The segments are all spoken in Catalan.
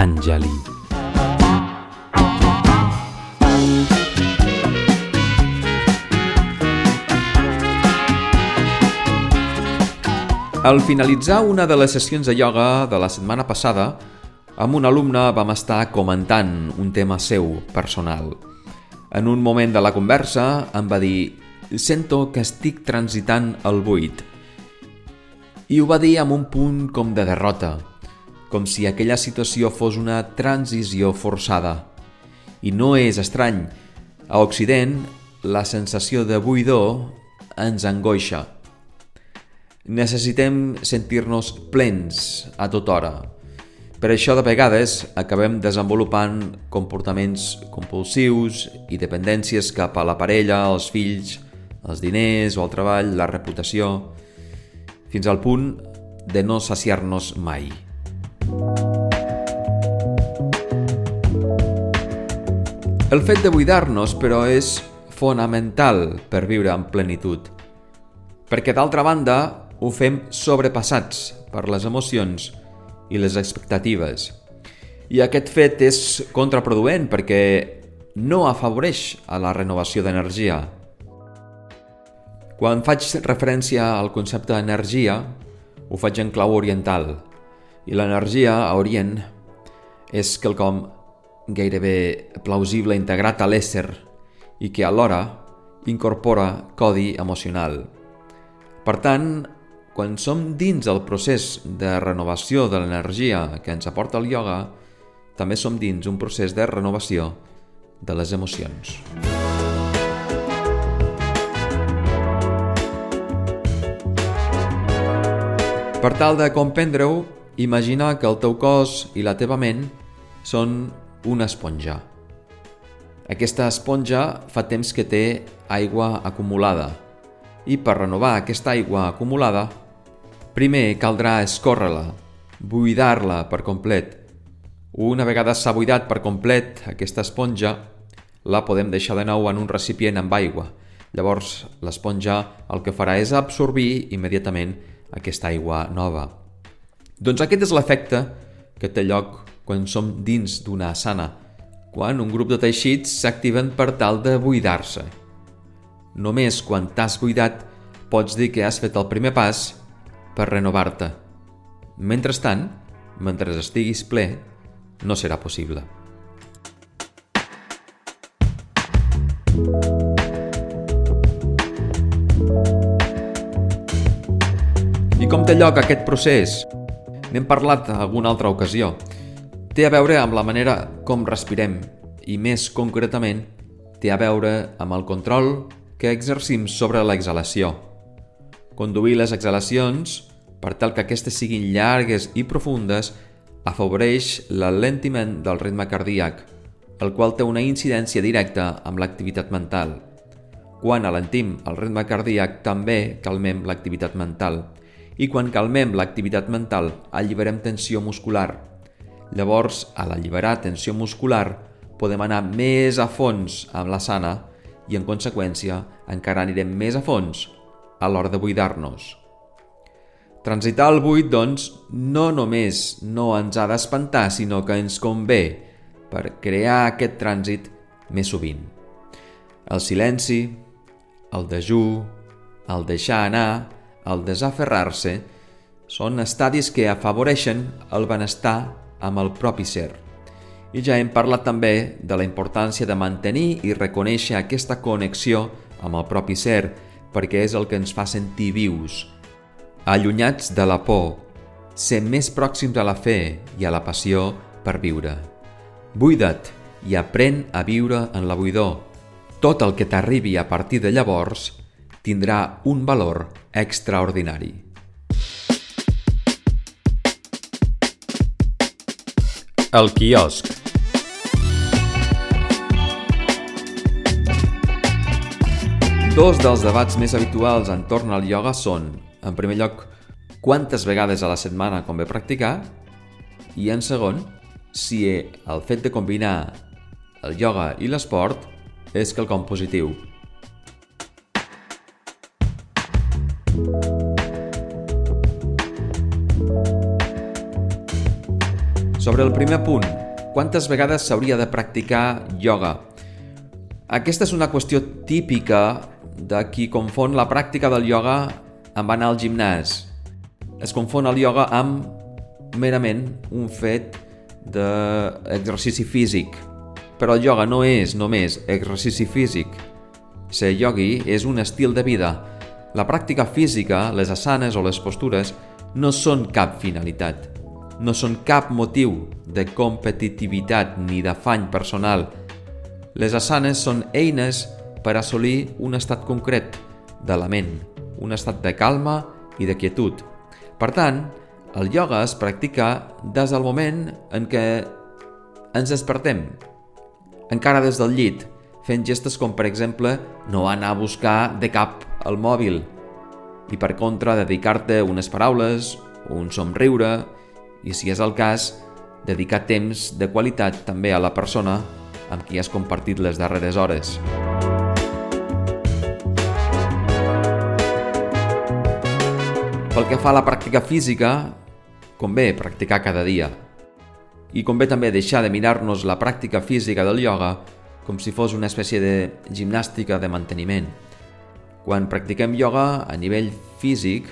Patanjali. Al finalitzar una de les sessions de ioga de la setmana passada, amb un alumne vam estar comentant un tema seu, personal. En un moment de la conversa em va dir «Sento que estic transitant el buit». I ho va dir amb un punt com de derrota, com si aquella situació fos una transició forçada. I no és estrany. A Occident, la sensació de buidor ens angoixa. Necessitem sentir-nos plens a tota hora. Per això, de vegades, acabem desenvolupant comportaments compulsius i dependències cap a la parella, els fills, els diners o el treball, la reputació, fins al punt de no saciar-nos mai. El fet de buidar-nos, però, és fonamental per viure en plenitud. Perquè, d'altra banda, ho fem sobrepassats per les emocions i les expectatives. I aquest fet és contraproduent perquè no afavoreix a la renovació d'energia. Quan faig referència al concepte d'energia, ho faig en clau oriental, i l'energia a Orient és quelcom gairebé plausible integrat a l'ésser i que alhora incorpora codi emocional. Per tant, quan som dins el procés de renovació de l'energia que ens aporta el ioga, també som dins un procés de renovació de les emocions. Per tal de comprendre-ho, imagina que el teu cos i la teva ment són una esponja. Aquesta esponja fa temps que té aigua acumulada i per renovar aquesta aigua acumulada, primer caldrà escórrer-la, buidar-la per complet. Una vegada s'ha buidat per complet aquesta esponja, la podem deixar de nou en un recipient amb aigua. Llavors, l'esponja el que farà és absorbir immediatament aquesta aigua nova. Doncs aquest és l'efecte que té lloc quan som dins d'una asana, quan un grup de teixits s'activen per tal de buidar-se. Només quan t'has buidat pots dir que has fet el primer pas per renovar-te. Mentrestant, mentre estiguis ple, no serà possible. I com té lloc aquest procés? N'hem parlat en alguna altra ocasió té a veure amb la manera com respirem i més concretament té a veure amb el control que exercim sobre l'exhalació. Conduir les exhalacions, per tal que aquestes siguin llargues i profundes, afavoreix l'alentiment del ritme cardíac, el qual té una incidència directa amb l'activitat mental. Quan alentim el ritme cardíac, també calmem l'activitat mental. I quan calmem l'activitat mental, alliberem tensió muscular, Llavors, a l'alliberar tensió muscular, podem anar més a fons amb la sana i, en conseqüència, encara anirem més a fons a l'hora de buidar-nos. Transitar el buit, doncs, no només no ens ha d'espantar, sinó que ens convé per crear aquest trànsit més sovint. El silenci, el dejú, el deixar anar, el desaferrar-se, són estadis que afavoreixen el benestar amb el propi ser. I ja hem parlat també de la importància de mantenir i reconèixer aquesta connexió amb el propi ser, perquè és el que ens fa sentir vius, allunyats de la por, ser més pròxims a la fe i a la passió per viure. Buida't i aprèn a viure en la buidor. Tot el que t'arribi a partir de llavors tindrà un valor extraordinari. El quiosc. Dos dels debats més habituals entorn al ioga són, en primer lloc, quantes vegades a la setmana convé practicar i, en segon, si el fet de combinar el ioga i l'esport és quelcom positiu. Sobre el primer punt, quantes vegades s'hauria de practicar ioga? Aquesta és una qüestió típica de qui confon la pràctica del ioga amb anar al gimnàs. Es confon el ioga amb merament un fet d'exercici físic. Però el ioga no és només exercici físic. Ser yogui és un estil de vida. La pràctica física, les asanes o les postures, no són cap finalitat. No són cap motiu de competitivitat ni d'afany personal. Les asanes són eines per assolir un estat concret de la ment, un estat de calma i de quietud. Per tant, el ioga es practica des del moment en què ens despertem, encara des del llit, fent gestes com, per exemple, no anar a buscar de cap el mòbil i, per contra, dedicar-te unes paraules, un somriure i, si és el cas, dedicar temps de qualitat també a la persona amb qui has compartit les darreres hores. Pel que fa a la pràctica física, convé practicar cada dia. I convé també deixar de mirar-nos la pràctica física del ioga com si fos una espècie de gimnàstica de manteniment. Quan practiquem ioga a nivell físic,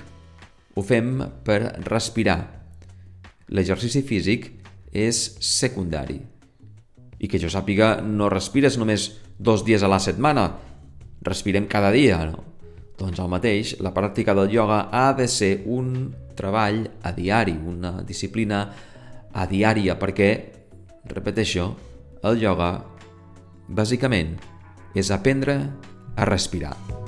ho fem per respirar. L'exercici físic és secundari. I que jo sàpiga, no respires només dos dies a la setmana, respirem cada dia, no? Doncs el mateix, la pràctica del ioga ha de ser un treball a diari, una disciplina a diària, perquè, repeteixo, el ioga, bàsicament, és aprendre a respirar.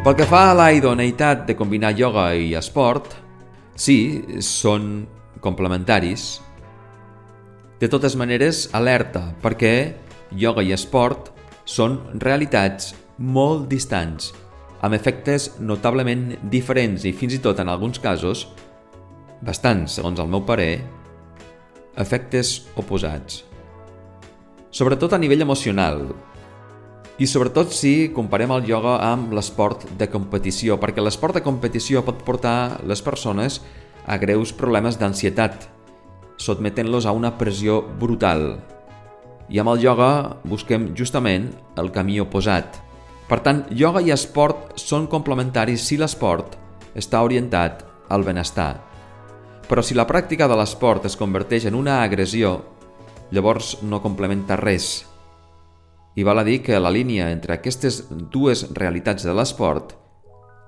Pel que fa a la idoneïtat de combinar ioga i esport, sí, són complementaris, de totes maneres, alerta, perquè ioga i esport són realitats molt distants, amb efectes notablement diferents i fins i tot en alguns casos, bastants, segons el meu parer, efectes oposats. Sobretot a nivell emocional, i sobretot si comparem el ioga amb l'esport de competició, perquè l'esport de competició pot portar les persones a greus problemes d'ansietat, sotmetent-los a una pressió brutal. I amb el ioga busquem justament el camí oposat. Per tant, ioga i esport són complementaris si l'esport està orientat al benestar. Però si la pràctica de l'esport es converteix en una agressió, llavors no complementa res. I val a dir que la línia entre aquestes dues realitats de l'esport,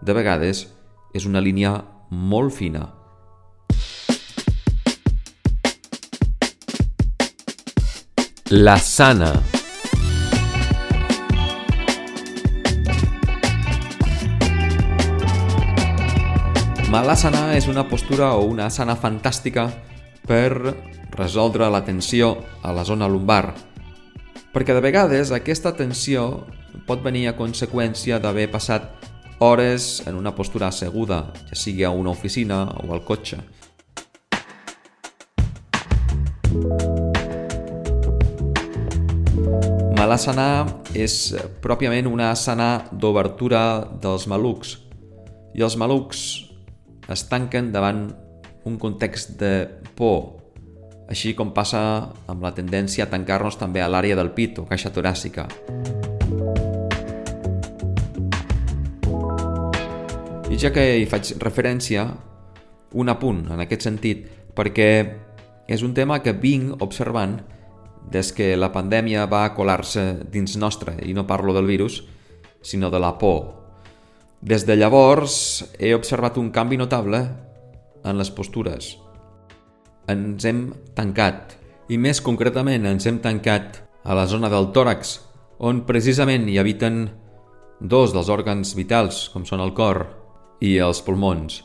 de vegades, és una línia molt fina. La sana. Malasana és una postura o una asana fantàstica per resoldre la tensió a la zona lumbar. Perquè de vegades aquesta tensió pot venir a conseqüència d'haver passat hores en una postura asseguda, ja sigui a una oficina o al cotxe. Malasana és pròpiament una asana d'obertura dels malucs i els malucs es tanquen davant un context de por, així com passa amb la tendència a tancar-nos també a l'àrea del pit o caixa toràcica. I ja que hi faig referència, un apunt en aquest sentit, perquè és un tema que vinc observant des que la pandèmia va colar-se dins nostre, i no parlo del virus, sinó de la por. Des de llavors he observat un canvi notable en les postures. Ens hem tancat, i més concretament ens hem tancat a la zona del tòrax, on precisament hi habiten dos dels òrgans vitals, com són el cor i els pulmons.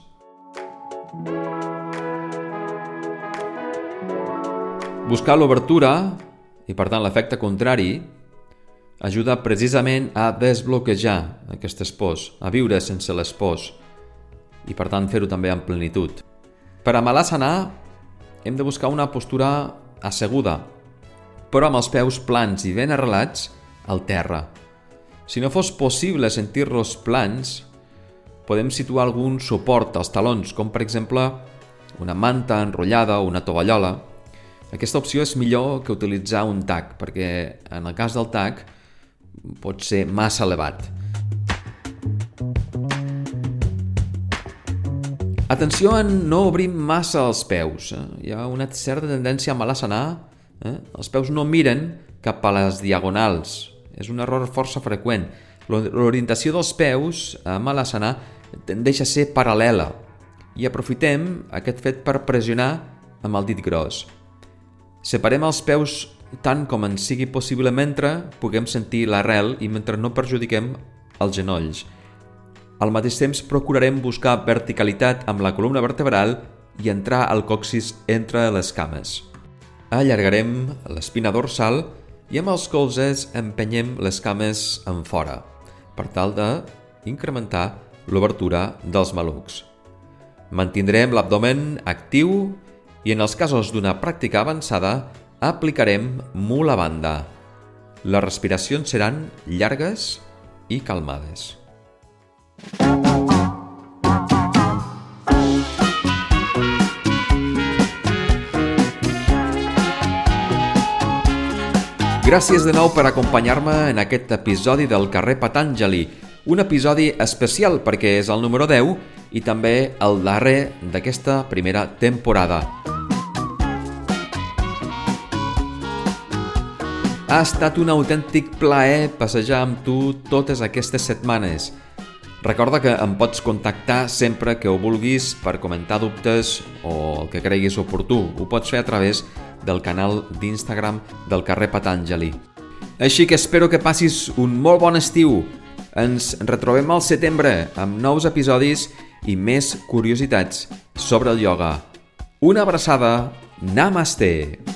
Buscar l'obertura i per tant l'efecte contrari ajuda precisament a desbloquejar aquestes pors, a viure sense les pors i per tant fer-ho també en plenitud. Per a Malasana hem de buscar una postura asseguda, però amb els peus plans i ben arrelats al terra. Si no fos possible sentir-los plans, podem situar algun suport als talons, com per exemple una manta enrotllada o una tovallola. Aquesta opció és millor que utilitzar un tac, perquè en el cas del tac pot ser massa elevat. Atenció en no obrir massa els peus. Hi ha una certa tendència a malassanar. Eh? Els peus no miren cap a les diagonals. És un error força freqüent. L'orientació dels peus a malassanar tendeix a ser paral·lela i aprofitem aquest fet per pressionar amb el dit gros. Separem els peus tant com en sigui possible mentre puguem sentir l'arrel i mentre no perjudiquem els genolls. Al mateix temps procurarem buscar verticalitat amb la columna vertebral i entrar al coxis entre les cames. Allargarem l'espina dorsal i amb els colzes empenyem les cames en fora, per tal de incrementar l'obertura dels malucs. Mantindrem l'abdomen actiu i en els casos d'una pràctica avançada aplicarem mula banda. Les respiracions seran llargues i calmades. Gràcies de nou per acompanyar-me en aquest episodi del carrer Patàngeli, un episodi especial perquè és el número 10 i també el darrer d'aquesta primera temporada. Ha estat un autèntic plaer passejar amb tu totes aquestes setmanes. Recorda que em pots contactar sempre que ho vulguis per comentar dubtes o el que creguis oportú. Ho pots fer a través del canal d'Instagram del carrer Patàngeli. Així que espero que passis un molt bon estiu ens retrobem al setembre amb nous episodis i més curiositats sobre el ioga. Una abraçada. Namaste.